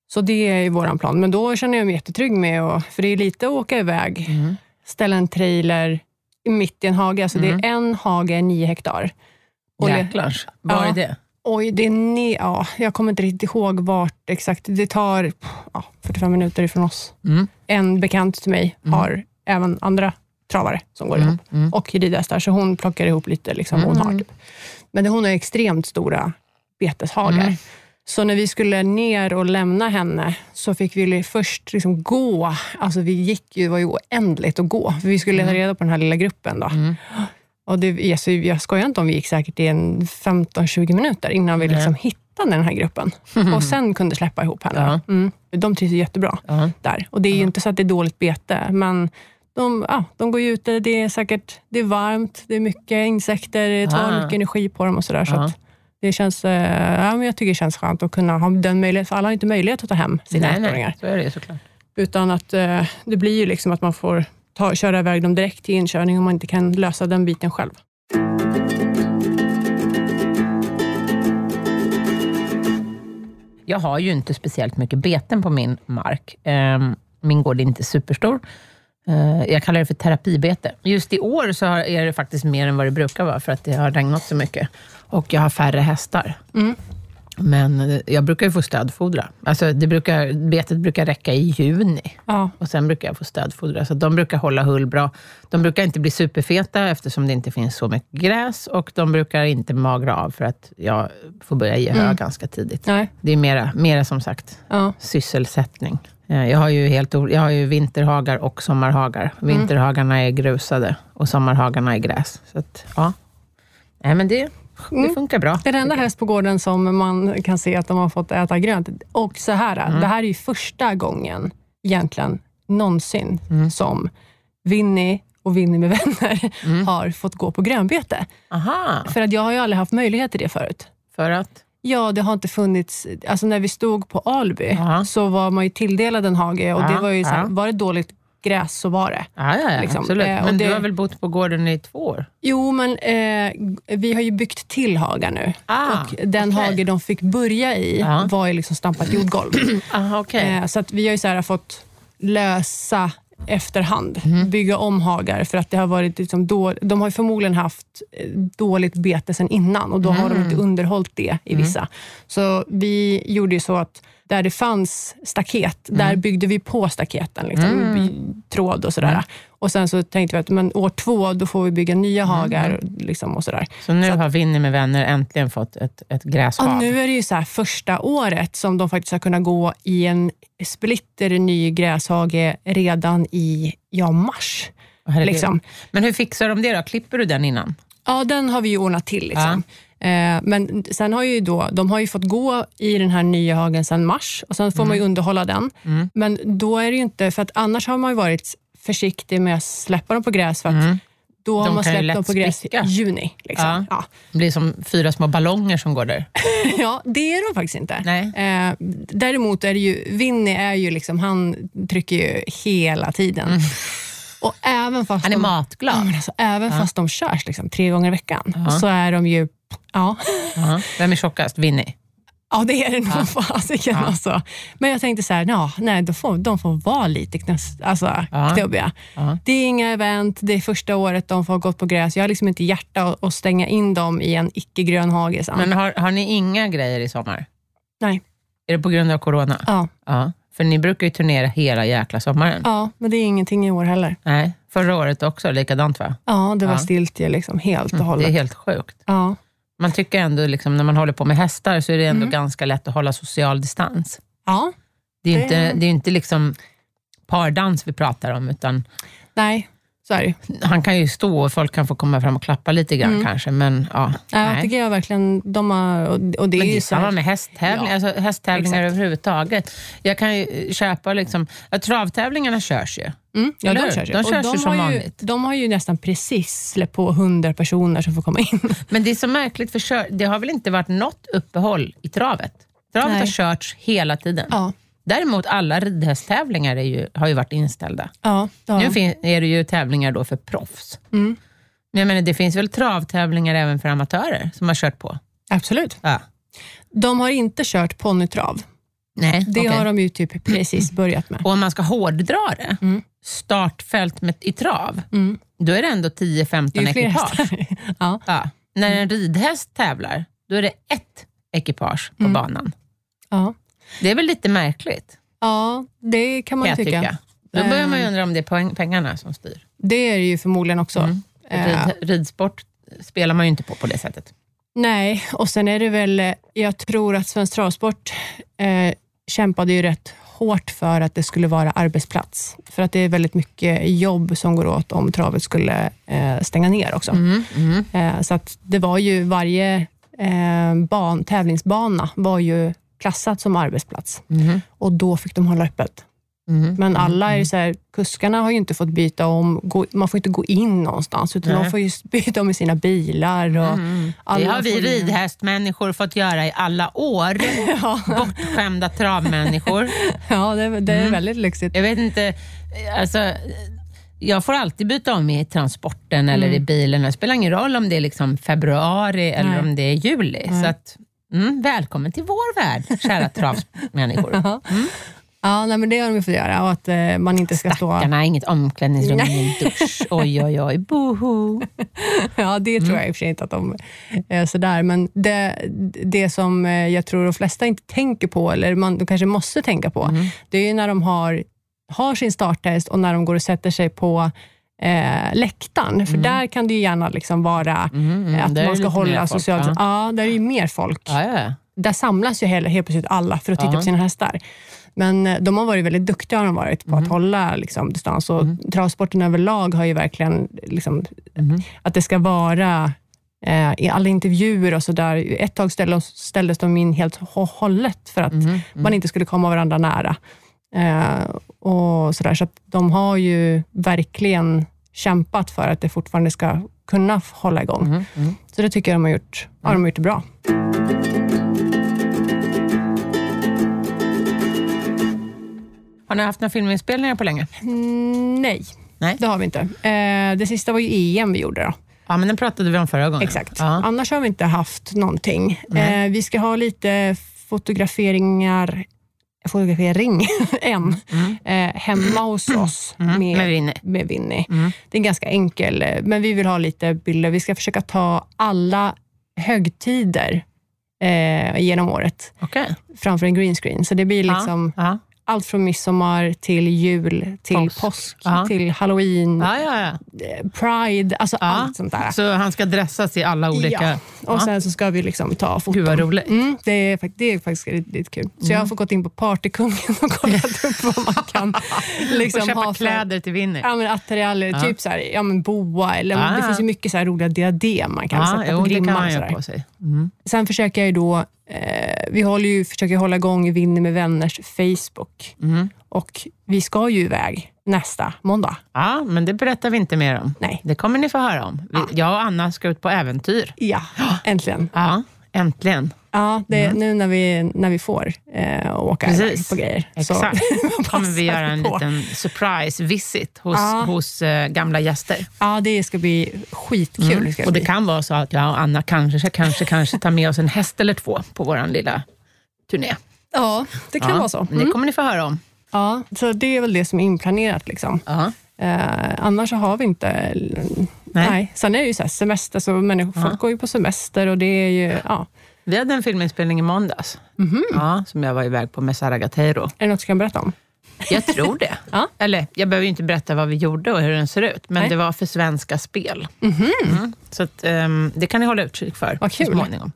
Så det är ju vår plan. Men då känner jag mig jättetrygg med, att, för det är lite att åka iväg, Mm. ställa en trailer mitt i en hage. Alltså Det är en hage, nio hektar. Och Jäklars. Var är det? Oj, det är ne- ja, jag kommer inte riktigt ihåg vart exakt. Det tar ja, 45 minuter ifrån oss. Mm. En bekant till mig har även andra travare som går ihop och ridhästar, så hon plockar ihop lite liksom, hon har. Typ. Men hon har extremt stora beteshagar. Så när vi skulle ner och lämna henne så fick vi först liksom gå. Alltså vi gick ju, det var ju oändligt att gå. För vi skulle ta reda på den här lilla gruppen. Då. Och det, alltså, jag skojar inte om vi gick säkert i en 15-20 minuter innan vi liksom hittade den här gruppen. Och sen kunde släppa ihop henne. Ja. Mm. De trivs jättebra Ja. där. Och det är ju inte så att det är dåligt bete, men de, ja, de går ju ute, det är säkert det är varmt, det är mycket insekter, det tar Ah. mycket energi på dem och sådär. Så att det känns, eh, ja, men jag tycker det känns skönt att kunna ha den möjligheten, för alla har inte möjlighet att ta hem sina Nej, nej, ettåringar. Utan att eh, det blir ju liksom att man får ta, köra iväg dem direkt till inkörning om man inte kan lösa den biten själv. Jag har ju inte speciellt mycket beten på min mark. Ehm, Min gård är inte superstor. Eh, Jag kallar det för terapibete. Just i år så är det faktiskt mer än vad det brukar vara, för att det har regnat så mycket. Och jag har färre hästar. Mm. Men eh, jag brukar ju få stödfodra. Alltså det brukar, betet brukar räcka i juni. Ja. Och sen brukar jag få stödfodra. Så de brukar hålla hull bra. De brukar inte bli superfeta eftersom det inte finns så mycket gräs. Och de brukar inte magra av för att jag får börja ge hö ganska tidigt. Nej. Det är mera, mera som sagt Ja. sysselsättning. Eh, Jag har ju, helt, jag har ju vinterhagar och sommarhagar. Vinterhagarna är grusade och sommarhagarna är gräs. Så att, ja. Nej, men det, det funkar bra. Den enda häst på gården som man kan se att de har fått äta grönt. Och så här, Mm. det här är första gången egentligen någonsin Mm. som Winnie och Winnie med vänner Mm. har fått gå på grönbete. Aha, För att jag har ju aldrig haft möjlighet till det förut. för att? Ja, det har inte funnits... Alltså när vi stod på Alby Ja. så var man ju tilldelad en hage och Ja, det var ju så här, ja. var det dåligt gräs så var det. Ja, ja, ja Liksom, absolut. eh, Men det- du har väl bott på gården i två år? Jo, men eh, vi har ju byggt till hagar nu. Ah, och den okej. hage de fick börja i Ja. var ju liksom stampat jordgolv. Aha, okej. eh, så att vi har ju så här fått lösa efterhand, Mhm. bygga om hagar för att det har varit liksom då, de har förmodligen haft eh, dåligt bete sedan innan och då har de Mm. inte underhållit det i vissa. Så vi gjorde ju så att där det fanns staket, Mm. där byggde vi på staketen. Liksom, i Tråd och sådär. Mm. Och sen så tänkte vi att men år två, då får vi bygga nya hagar. Liksom, och sådär. Så nu har Winnie med vänner äntligen fått ett, ett gräshav. Och nu är det ju så första året som de faktiskt har kunnat gå i en splitter ny gräshage redan i ja, mars. Liksom. Men hur fixar de det då? Klipper du den innan? Ja, den har vi ju ordnat till. Liksom. Eh, men sen har ju då, de har ju fått gå i den här nya hagen sedan mars och sen får man ju underhålla den. Men då är det ju inte, för att annars har man ju varit försiktig med att släppa dem på gräs för att då har De man släppt dem på gräs i juni. Liksom. Ja. Ja. Det blir som fyra små ballonger som går där. Ja, det är de faktiskt inte. Nej. Eh, däremot är det ju, Winnie är ju liksom, han trycker ju hela tiden. Och även fast Han är de, matglad. ja, alltså, även fast de körs liksom, tre gånger i veckan, så är de ju, ja, Ja. Vem är tjockast? Winnie? Ja det är det nog fasiken. Alltså. Men jag tänkte så här, ja, nej, de, får, de får vara lite knäs, alltså, Ja. knubbiga. Ja. Det är inga event, det är första året de får gått på gräs. Jag har liksom inte hjärta att, stänga in dem i en icke-grön hage. Men har, har ni inga grejer i sommar? Nej. Är det på grund av corona? Ja, Ja. För ni brukar ju turnera hela jäkla sommaren. ja, men det är ingenting i år heller. Nej. Förra året också, likadant va? Ja, det var Ja. stiltje liksom, helt och Det hållet. är helt sjukt. Ja. Man tycker ändå, liksom, när man håller på med hästar, så är det Mm. ändå ganska lätt att hålla social distans. ja, Det är ju Det- inte, det är inte liksom pardans vi pratar om, utan nej, han kan ju stå och folk kan få komma fram och klappa lite grann Mm. kanske, men ja. Ja, nej. tycker jag verkligen, de har, och, det är Men det är samma med hästtävling, Ja, alltså hästtävlingar exakt. överhuvudtaget. Jag kan ju köpa, liksom, ja, travtävlingarna körs ju. Mm, ja, de körs ju. De körs ju som har ju, vanligt. De har ju nästan precis släppt på 100 personer som får komma in. Men det är så märkligt, för kör, det har väl inte varit något uppehåll i travet? Travet Nej. har körts hela tiden. Ja, Däremot alla ridhästtävlingar ju, har ju varit inställda. ja har Nu är det ju tävlingar då för proffs. Mm. Men jag menar, det finns väl travtävlingar även för amatörer som har kört på? Absolut. Ja. De har inte kört ponnytrav. Nej, Det okej. har de ju typ precis börjat med. Och om man ska hårddra det, Mm. startfält med, i trav, Mm. då är det ändå 10-15 Det är ju fler ekipage. ja. Ja. När en ridhäst tävlar, då är det ett ekipage på Mm. banan. Ja. Det är väl lite märkligt, ja, det kan man kan tycka. tycka. Då börjar man ju Eh. undra om det är pengarna som styr. Det är det ju förmodligen också. Mm. Eh, Rid, ridsport spelar man ju inte på på det sättet. nej, och sen är det väl, jag tror att Svensk Travsport eh, kämpade ju rätt hårt för att det skulle vara arbetsplats. För att det är väldigt mycket jobb som går åt om travet skulle eh, stänga ner också. Mm. Mm. Eh, så att det var ju varje eh, ban, tävlingsbana var ju klassat som arbetsplats Mm. och då fick de hålla öppet. Mm. Men alla är ju så här, kuskarna har ju inte fått byta om, gå, man får inte gå in någonstans, utan Nej. de får ju byta om i sina bilar. Och Mm. Det har vi ridhästmänniskor fått göra i alla år. Ja, Bortskämda travmänniskor. ja det, det är Mm. väldigt lyxigt. Jag vet inte, alltså, jag får alltid byta om i transporten eller Mm. i bilen. Det spelar ingen roll om det är liksom februari eller Nej. om det är juli. Så att, mm, välkommen till vår värld, kära travmänniskor. Ja. Ja, nej, men det har de ju fått göra och att eh, man inte ska stå... Stackarna, inget omklädningsrum, ingen dusch. Oj, oj, oj, boho. Ja, det Mm. tror jag i och för sig inte att de är sådär, men det, det som eh, jag tror de flesta inte tänker på, eller man de kanske måste tänka på, Mm. det är ju när de har, har sin starttest och när de går och sätter sig på eh, läktaren, för där kan det ju gärna liksom vara Mm, mm, att där är man ska hålla folk, socialt... Ja. Ja. där är ju mer folk. Ja, ja. Där samlas ju helt, helt plötsligt alla för att titta på sina hästar. Men eh, de har varit väldigt duktiga har de varit på Mm. att hålla liksom, distans. Och Travsporten överlag har ju verkligen liksom, Mm. att det ska vara eh, i alla intervjuer och så där. Ett tag ställdes, ställdes de in helt och hållet för att Mm. man inte skulle komma varandra nära. Eh, och så där, så att de har ju verkligen kämpat för att det fortfarande ska kunna hålla igång. Mm. Mm. Så det tycker jag de har gjort, ja, de har gjort bra. Har ni haft några filminspelningar på länge? Mm, nej, Nej. det har vi inte. Eh, det sista var ju EM vi gjorde. Då. Ja, men den pratade vi om förra gången. Exakt. Ja. Annars har vi inte haft någonting. Eh, vi ska ha lite fotograferingar, fotografering, en, Mm. eh, hemma hos oss Mm. med, Med Winnie. med Winnie. Mm. Det är ganska enkel, eh, men vi vill ha lite bilder. Vi ska försöka ta alla högtider eh, genom året Okej. framför en green screen. Så det blir liksom Ja. Allt från midsommar till jul, till Påsk. påsk, Ja. till halloween, Ja, ja, eh, pride, alltså allt sånt där. Så han ska dressas i alla olika... Ja. Och sen så ska vi liksom ta foton. Gud vad roligt. Mm, det, är, det är faktiskt lite, lite kul. Så jag har fått gått in på Partykungen och kollat upp vad man kan liksom och köpa ha för kläder till Winnie. Ja, men attiraljer, typ så här, ja, men boa, eller Ah. det finns ju mycket så roliga diadem man kan Ja, sätta jo, på det kan glimmar. man och så göra där. på sig. Mm. Sen försöker jag ju då, eh, vi håller ju, försöker hålla igång Vinner med vänners Facebook. Mm. Och vi ska ju iväg nästa måndag. Ja, men det berättar vi inte mer om. Nej. Det kommer ni få höra om. Vi, Jag och Anna ska ut på äventyr. Ja, äntligen. Ja, äntligen. Ja, det är nu när vi, när vi får eh, åka Precis. på grejer. Exakt. Så kommer vi göra en på. liten surprise visit hos, Ja. hos eh, gamla gäster. Ja, det ska bli skitkul. Mm. Ska Och det bli. kan vara så att jag och Anna kanske, kanske, kanske tar med oss en häst eller två på vår lilla turné. Ja, det kan ja, vara så. men Det Mm. kommer ni få höra om. Ja, så det är väl det som är inplanerat. Liksom. Ja. Eh, annars så har vi inte... Nej. Sen är det ju så semester, så människor, folk går ju på semester och det är ju... Ja. Vi hade en filminspelning i måndags, Mhm. ja, som jag var iväg på med Sara Gateiro. Är det något du kan berätta om? Jag tror det. Ja. Eller, jag behöver ju inte berätta vad vi gjorde och hur den ser ut, men Nej. det var för Svenska Spel. Mm. Så att, ehm, det kan ni hålla utkik för Vad så småningom.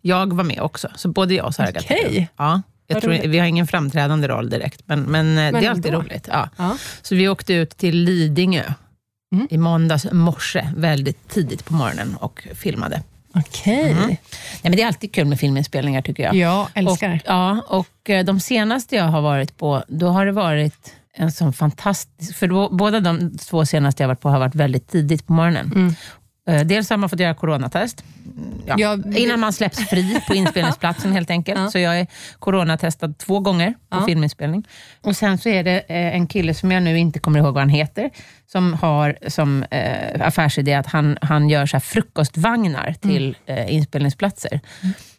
Jag var med också, så både jag och Sara Okej. Gateiro. Ja, jag tror, vi har ingen framträdande roll direkt, men, men, eh, det är alltid ändå. roligt. Ja. Ja. Så vi åkte ut till Lidingö Mm. i måndags morse, väldigt tidigt på morgonen och filmade. Okej. Mm. Men det är alltid kul med filminspelningar tycker jag. Jag älskar det. Och, ja, och eh, de senaste jag har varit på, då har det varit en sån fantastisk... För då, båda de två senaste jag varit på har varit väldigt tidigt på morgonen. Mm. Eh, Dels har man fått göra coronatest. Ja. Ja, det- Innan man släpps fri på inspelningsplatsen helt enkelt. Ja. Så jag är coronatestad två gånger på Ja. filminspelning. Och Sen så är det eh, en kille som jag nu inte kommer ihåg vad han heter, som har som eh, affärsidé att han, han gör så frukostvagnar till eh, inspelningsplatser.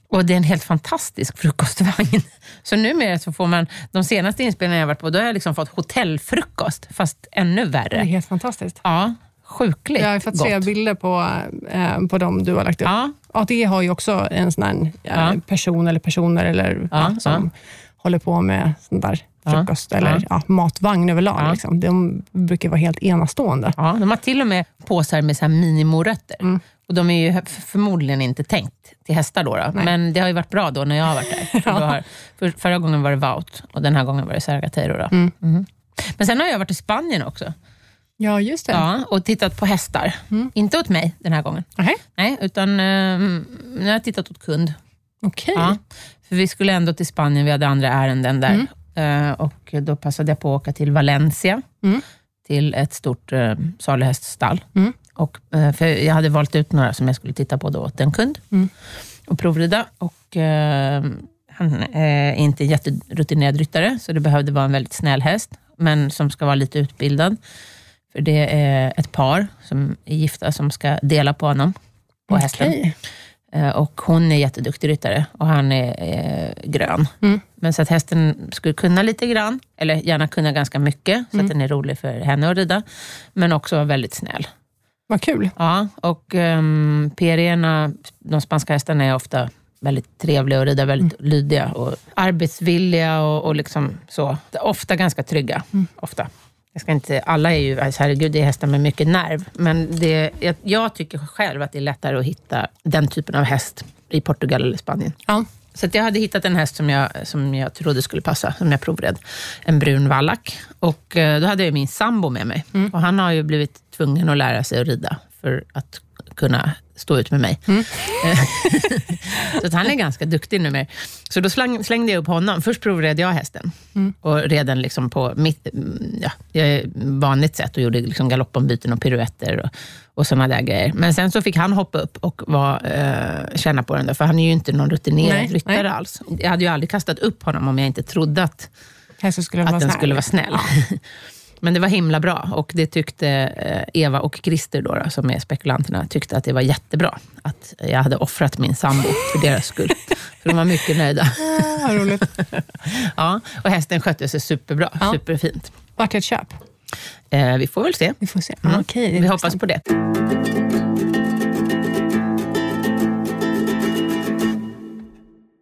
Och det är en helt fantastisk frukostvagn. Så numera så får man, de senaste inspelningarna jag varit på, då har jag liksom fått hotellfrukost, fast ännu Det är värre. helt fantastiskt. Ja, sjukligt Jag har fått se gott. bilder på, eh, på dem du har lagt upp. Ja, ATG har ju också en sån här Ja. eh, person eller personer eller, Ja, ja, som håller på med sån där Ja, frukost eller ja. matvagn överlag. Ja. Liksom. De brukar vara helt enastående. Ja, de har till och med påsar med så här minimorötter. Mm. Och de är ju f- förmodligen inte tänkt till hästar då, då. Men det har ju varit bra då när jag har varit där. För då har, för, förra gången var det Vaut och den här gången var det Sergateiro. Då. Mm. Mhm. Men sen har jag varit i Spanien också Ja, just det. ja, och tittat på hästar. Mm. Inte åt mig den här gången, Nej, Nej, utan eh, jag har tittat åt kund. Okej. Ja, för vi skulle ändå till Spanien, vi hade andra ärenden där. Mm. Eh, och då passade jag på att åka till Valencia, Mm. till ett stort uh, saluhäststall. Mm. Och, eh, för jag hade valt ut några som jag skulle titta på då åt en kund Mm. och provrida. Och, eh, han är inte en jätterutinerad ryttare, så det behövde vara en väldigt snäll häst, men som ska vara lite utbildad. För det är ett par som är gifta som ska dela på honom, på hästen. Okej. Eh, Och hon är jätteduktig ryttare och han är eh, grön. Mm. Men så att hästen skulle kunna lite grann, eller gärna kunna ganska mycket, så Mm. att den är rolig för henne att rida. Men också vara väldigt snäll. Vad kul. Ja, och um, PRerna, de spanska hästarna är ofta väldigt trevliga att rida, väldigt lydiga och arbetsvilliga och, och liksom så. Ofta ganska trygga. Ofta. Jag ska inte, alla är ju, alltså herregud, det är hästar med mycket nerv. Men det, jag, jag tycker själv att det är lättare att hitta den typen av häst i Portugal eller Spanien. Ja. Så jag hade hittat en häst som jag, som jag trodde skulle passa, som jag provred. En brun vallack. Och eh, då hade jag min sambo med mig. Och han har ju blivit tvungen att lära sig att rida för att kunna stå ut med mig. så att han är ganska duktig numera. Så då släng, slängde jag upp honom. Först provred jag hästen. Och red den liksom på mitt mm, ja, vanligt sätt och gjorde liksom galoppombyten och piruetter och, och sådana där grejer. Men sen så fick han hoppa upp och var, eh, känna på den där, för han är ju inte någon rutinerad Nej, ryttare nej. alls. Jag hade ju aldrig kastat upp honom om jag inte trodde att, att den skulle vara snäll. Men det var himla bra och det tyckte eh, Eva och Christer, då, då, som är spekulanterna, tyckte att det var jättebra. Att jag hade offrat min sambo för deras skull. För de var mycket nöjda. Ah, vad roligt. Ja, och hästen skötte sig superbra, Ja. superfint. Vart är ett köp? Eh, vi får väl se. Vi får se. Mm. Är Vi hoppas på det.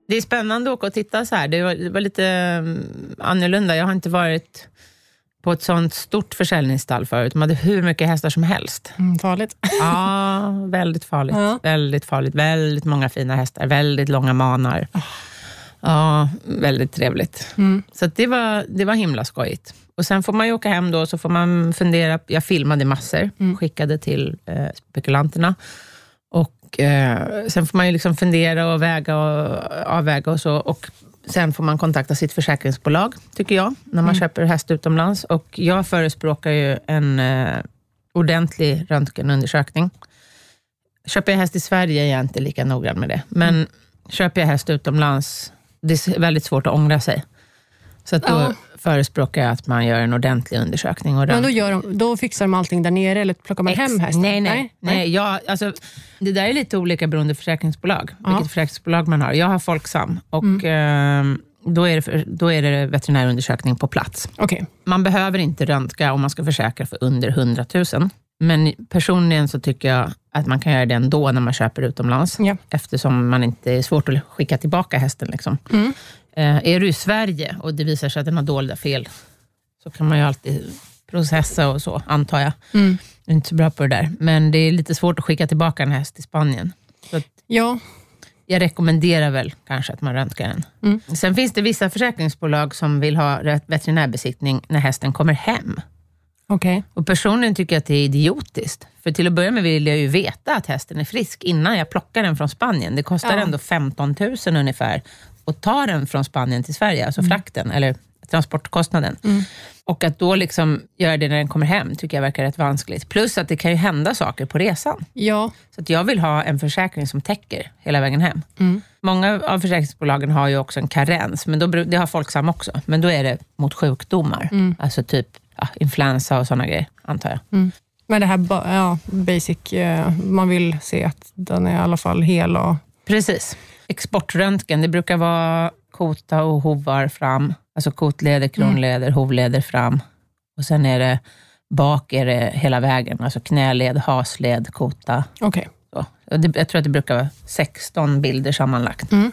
Det är spännande att åka och titta så här. Det var, det var lite mm, annorlunda. Jag har inte varit på ett sånt stort försäljningsstall förut. De hade hur mycket hästar som helst. Mm, farligt. Ja, väldigt farligt. Ja. Väldigt farligt. Väldigt många fina hästar. Väldigt långa manar. Ja, väldigt trevligt. Mm. Så det, var, det var himla skojigt. Och Sen får man ju åka hem då, så får man fundera. Jag filmade massor, Mm. skickade till eh, spekulanterna. Och eh, Sen får man ju liksom fundera och väga och avväga och så. Och sen får man kontakta sitt försäkringsbolag, tycker jag, när man Mm. köper häst utomlands. Och jag förespråkar ju en eh, ordentlig röntgenundersökning. Köper jag häst i Sverige är jag inte lika noggrann med det. Men Mm. köper jag häst utomlands, det är väldigt svårt att ångra sig. Så att då Ja. Förespråkar jag att man gör en ordentlig undersökning. Och Men då, gör de, då fixar de allting där nere eller plockar man hem Ex- hästen? Nej, nej. nej. Jag, alltså, det där är lite olika beroende på försäkringsbolag, Ja. Mm. vilket försäkringsbolag man har. Jag har Folksam och ehm, då, är det då är det veterinärundersökning på plats. Okej. Man behöver inte röntga om man ska försäkra för under 100 000. Men personligen så tycker jag att man kan göra det ändå när man köper utomlands. Ja. Eftersom man inte är svårt att skicka tillbaka hästen. Liksom. Mm. Eh, är du i Sverige och det visar sig att den har dolda fel, så kan man ju alltid processa och så, antar jag. Mm. Jag är inte så bra på det där. Men det är lite svårt att skicka tillbaka en häst till Spanien. Så Ja, jag rekommenderar väl kanske att man röntgar den. Mm. Sen finns det vissa försäkringsbolag som vill ha veterinärbesiktning när hästen kommer hem. okej. Och personligen tycker jag att det är idiotiskt. För till att börja med vill jag ju veta att hästen är frisk innan jag plockar den från Spanien. Det kostar Ja. ändå 15 000 ungefär att ta den från Spanien till Sverige, alltså frakten, eller transportkostnaden. Och att då liksom göra det när den kommer hem tycker jag verkar rätt vanskligt. Plus att det kan ju hända saker på resan. Ja, Så att jag vill ha en försäkring som täcker hela vägen hem. Många av försäkringsbolagen har ju också en karens, men då, det har Folksam också. Men då är det mot sjukdomar. Alltså typ ja, influensa och sådana grejer, antar jag. men det här ja, basic, eh, man vill se att den är i alla fall hel. Och, Precis. Exportröntgen, det brukar vara kota och hovar fram. Alltså kotleder, kronleder, hovleder fram. Och sen är det bak är det hela vägen. Alltså knäled, hasled, kota. Okej. Så. Jag tror att det brukar vara 16 bilder sammanlagt. Mm.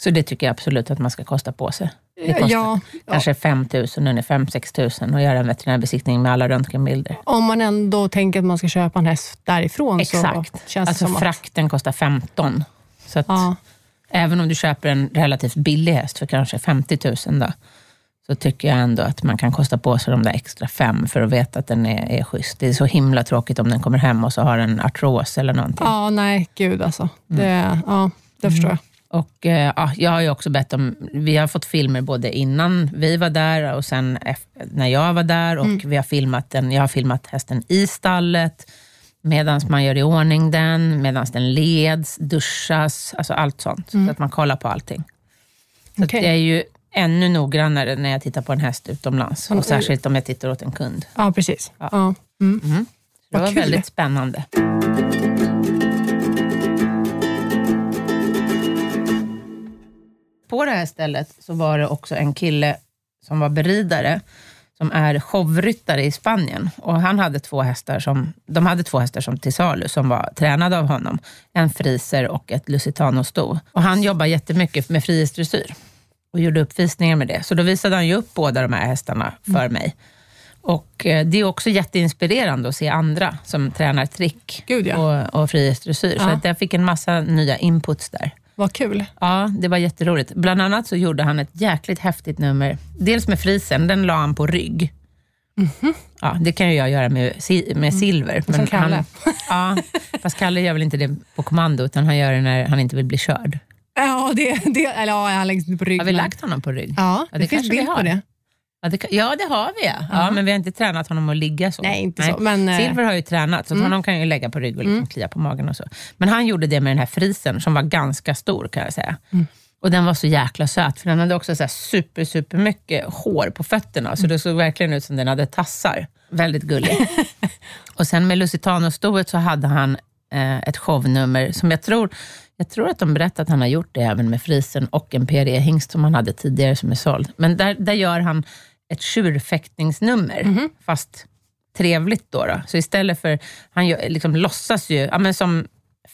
Så det tycker jag absolut att man ska kosta på sig. Det kostar Ja, kanske 5 000 eller 5-6 000 att göra en veterinärbesiktning med alla röntgenbilder. om man ändå tänker att man ska köpa en häst därifrån Exakt. så känns Alltså det som att... frakten kostar 15. Så att Ja, även om du köper en relativt billig häst för kanske 50 000 då, så tycker jag ändå att man kan kosta på sig de där extra fem för att veta att den är, är schysst. Det är så himla tråkigt om den kommer hem och så har den artros eller någonting. ja nej gud alltså. Det, ja, det förstår jag. Och eh, ja, Jag har ju också bett om, vi har fått filmer både innan vi var där och sen när jag var där. Och vi har filmat den, jag har filmat hästen i stallet, medan man gör i ordning den, medan den leds, duschas, alltså allt sånt. Så att man kollar på allting. Så att jag är ju ännu noggrannare när jag tittar på en häst utomlands. Och särskilt om jag tittar åt en kund. Ja, precis. Ja. Ja. Mm. Så det var kul. väldigt spännande. På det här stället så var det också en kille som var beridare, som är showryttare i Spanien. Och han hade två hästar som, de hade två hästar som till salu, som var tränade av honom. En friser och ett lusitano-sto. Och han jobbar jättemycket med frihetsdressyr och gjorde uppvisningar med det. Så då visade han ju upp båda de här hästarna för mig. Och eh, Det är också jätteinspirerande att se andra som tränar trick Gud, ja. och, och frihetsdressyr. Så Ja. att jag fick en massa nya inputs där. Vad kul. Ja, det var jätteroligt. Bland annat så gjorde han ett jäkligt häftigt nummer. Dels med frisen, den la han på rygg. Ja, det kan ju jag göra med, med silver. Som Kalle. Han, ja, fast Kalle gör väl inte det på kommando, utan han gör det när han inte vill bli körd. Ja, det, det, eller ja, han läggs på rygg. Har vi men- lagt honom på rygg? Ja, Ja, det, det finns kanske vi bild på har. det. Ja, det, ja, det har vi ja. ja. Men vi har inte tränat honom att ligga så. Nej, inte så, men, eh, Silver har ju tränat, så att honom kan ju lägga på rygg och liksom klia på magen och så. Men han gjorde det med den här frisen som var ganska stor kan jag säga. Och den var så jäkla söt, för den hade också så super, super mycket hår på fötterna, så det såg verkligen ut som den hade tassar. Väldigt gullig. och sen med Lusitano-stoet så hade han eh, ett shownummer som jag tror, jag tror att de berättade att han har gjort det även med frisen och en PRE-hingst som han hade tidigare som är såld. Men där, där gör han ett tjurfäktningsnummer, fast trevligt då, då. Så istället för, han gör, liksom låtsas ju, ja, men som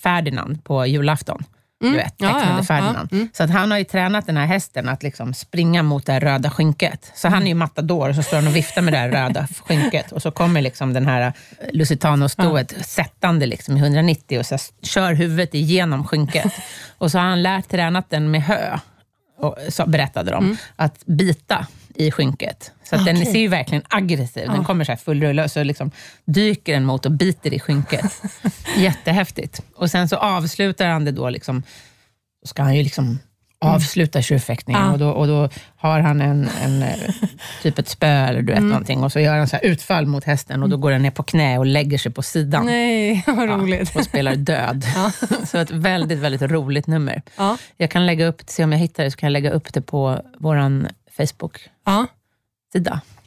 Ferdinand på julafton. Du vet, Ja, tecknade ja, Ferdinand. ja, mm. Så att han har ju tränat den här hästen att liksom springa mot det här röda skynket. Så han är ju matador och så står han och viftar med det här röda skynket. Och så kommer liksom den här Lusitano-stoet sättande liksom i 190 och så kör huvudet igenom skynket. Och så har han lärt tränat den med hö, och, så berättade de, att bita i skynket. Så att den ser ju verkligen aggressiv. Den kommer så här full rulle och så liksom dyker den mot och biter i skynket. Jättehäftigt. Och sen så avslutar han det då, liksom, då ska han ju liksom avsluta tjurfäktningen Ja. och, då, och då har han en, en eh, typ ett spö eller du vet någonting och så gör han så här utfall mot hästen och då går den ner på knä och lägger sig på sidan. Nej, vad Ja, roligt. och spelar död. så ett väldigt, väldigt roligt nummer. Ja. Jag kan lägga upp, se om jag hittar det, så kan jag lägga upp det på vår Facebook-sida. Ja,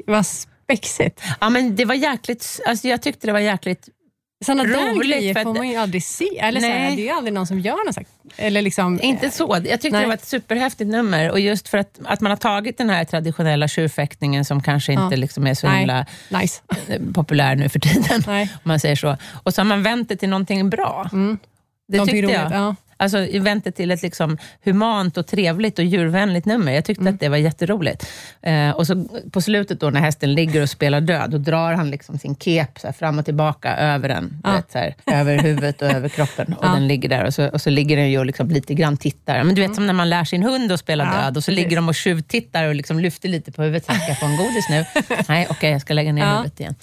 vad spexigt. Ja, men det var jäkligt, alltså jag tyckte det var jäkligt Sådana där Roligt, grejer får att- man ju aldrig se. Eller Nej. det är ju aldrig någon som gör något. så här- Eller liksom, Inte så. Jag tyckte Nej. det var ett superhäftigt nummer. Och just för att, att man har tagit den här traditionella tjurfäktningen som kanske inte Ja. liksom är så Nej. himla Nice. eh, populär nu för tiden. Nej. Om man säger så. Och så har man vänt det till någonting bra. Det Någonting tyckte jag. ja. Alltså vänt det till ett liksom humant och trevligt och djurvänligt nummer. Jag tyckte att det var jätteroligt. Eh, och så på slutet då när hästen ligger och spelar död, då drar han liksom sin kep så fram och tillbaka över den. Ja. Vet, så här, över huvudet och över kroppen. Och Ja. den ligger där och så, och så ligger den ju och liksom lite grann tittar. Men du vet som när man lär sin hund att spela Ja, död och så precis. ligger de och tjuvtittar och liksom lyfter lite på huvudet. Så Ska jag få en godis nu? Nej, okej, jag ska lägga ner Ja. huvudet igen.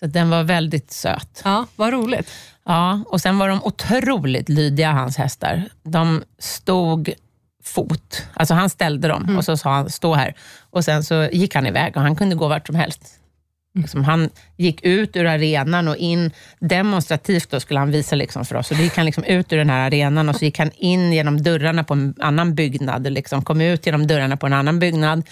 Så den var väldigt söt. ja, vad roligt. Ja, och sen var de otroligt lydiga, hans hästar. De stod fot. Alltså han ställde dem Mm. och så sa han, stå här. Och sen så gick han iväg och han kunde gå vart som helst. Mm. Liksom han gick ut ur arenan och in demonstrativt, då skulle han visa liksom för oss. Och då gick han liksom ut ur den här arenan och så gick han in genom dörrarna på en annan byggnad, liksom kom ut genom dörrarna på en annan byggnad.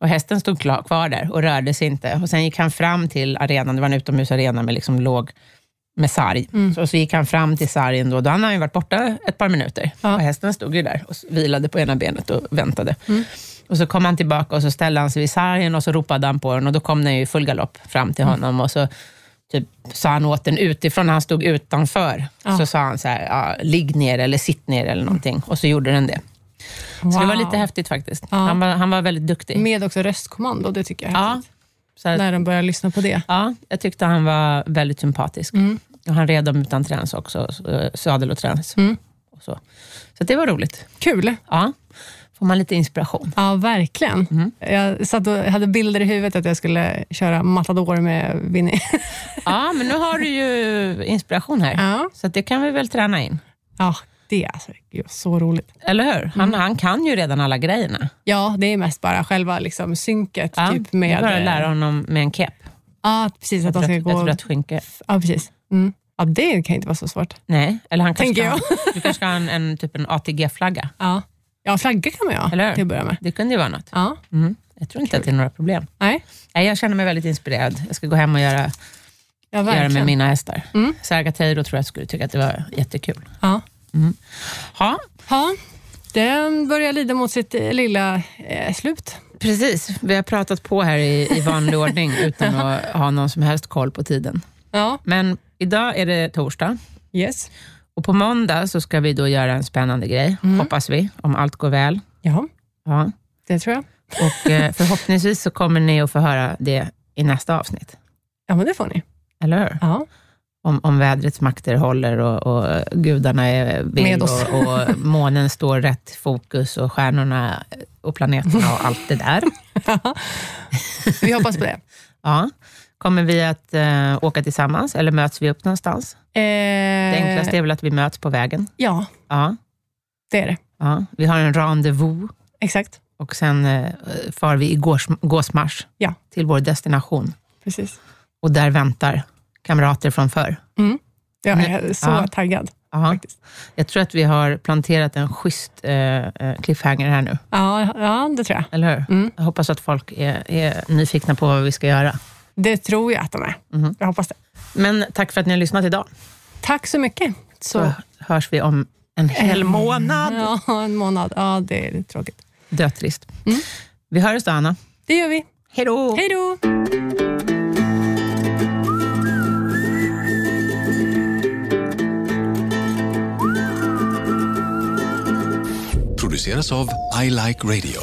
Och hästen stod kvar där och rörde sig inte. Och Sen gick han fram till arenan, det var en utomhusarena med liksom låg med sarg. Mm. Så, så gick han fram till sargen, då, då hade han varit borta ett par minuter. Ja. Och hästen stod ju där och vilade på ena benet och väntade. Mm. Och Så kom han tillbaka och så ställde han sig vid sargen och så ropade han på den och då kom den i full galopp fram till Mm. honom. Och så typ, sa han åt den utifrån, han stod utanför, Ja. så sa han så här, ja, ligg ner eller sitt ner eller någonting. Och så gjorde den det. Så det var Wow. lite häftigt faktiskt. Ja. Han, var, han var väldigt duktig. Med också röstkommando, det tycker jag är häftigt. här, När de börjar lyssna på det. ja, jag tyckte han var väldigt sympatisk. Mm. Han red dem utan träns också, så- eh, sadel och träns. Mm. Och så. så det var roligt. Kul. Ja, får man lite inspiration. Ja, verkligen. Mm. Jag satt och hade bilder i huvudet att jag skulle köra Matador med Winnie. Ja, men nu har du ju inspiration här. Ja, Så att det kan vi väl träna in. ja det är alltså, så roligt. Eller hur? Han, Mm. han kan ju redan alla grejerna. Ja, det är mest bara själva liksom, synket. Ja, typ det är med, bara att eh, lära honom med en kepp. Ja, precis. Att de ska rött, gå... ett rött skynke. Ja, precis. Mm. Ja, det kan inte vara så svårt. Nej, eller han kanske ska, ha- du kanske ska ha en, en, typ en ATG-flagga. Ja, ja flagga kan man ju ha Eller till att börja med. Det kunde ju vara något. Ja, Mm. Jag tror inte att det är några problem. nej. Nej, jag känner mig väldigt inspirerad. Jag ska gå hem och göra, Ja, göra med mina hästar. Mm. Sargateiro tror jag skulle tycka att det var jättekul. Ja. Ja, ja, den börjar lida mot sitt eh, lilla eh, slut. precis. Vi har pratat på här i, i vanlig ordning utan att ha någon som helst koll på tiden. Ja, Men idag är det torsdag yes. och på måndag så ska vi då göra en spännande grej, Mm. hoppas vi, om allt går väl. Ja, Ja. det tror jag. Och eh, förhoppningsvis så kommer ni att få höra det i nästa avsnitt. Ja, men det får ni. Eller hur? Ja, Om, om vädrets makter håller och, och gudarna är vill och, och månen står rätt fokus och stjärnorna och planeterna och allt det där. vi hoppas på det. Ja. Kommer vi att eh, åka tillsammans eller möts vi upp någonstans? Eh, Det enklaste är väl att vi möts på vägen. Ja, Ja. det är det. Ja. Vi har en rendezvous Exakt. och sen eh, far vi i gås, gåsmarsch Ja. till vår destination. Precis. Och där väntar kamrater från förr. Jag är så Ja. taggad. Faktiskt. Jag tror att vi har planterat en schysst eh, eh, cliffhanger här nu, Ja, ja, det tror jag. eller hur? Mm. Jag hoppas att folk är, är nyfikna på vad vi ska göra. Det tror jag att de är. Mhm. Jag hoppas det. Men tack för att ni har lyssnat idag. Tack så mycket. Så Så. hörs vi om en hel månad. Ja, en månad. Ja, det är tråkigt. Dötrist. Mm. Vi hörs då, Anna. Det gör vi. Hej då! Hej då! produceras av I Like Radio.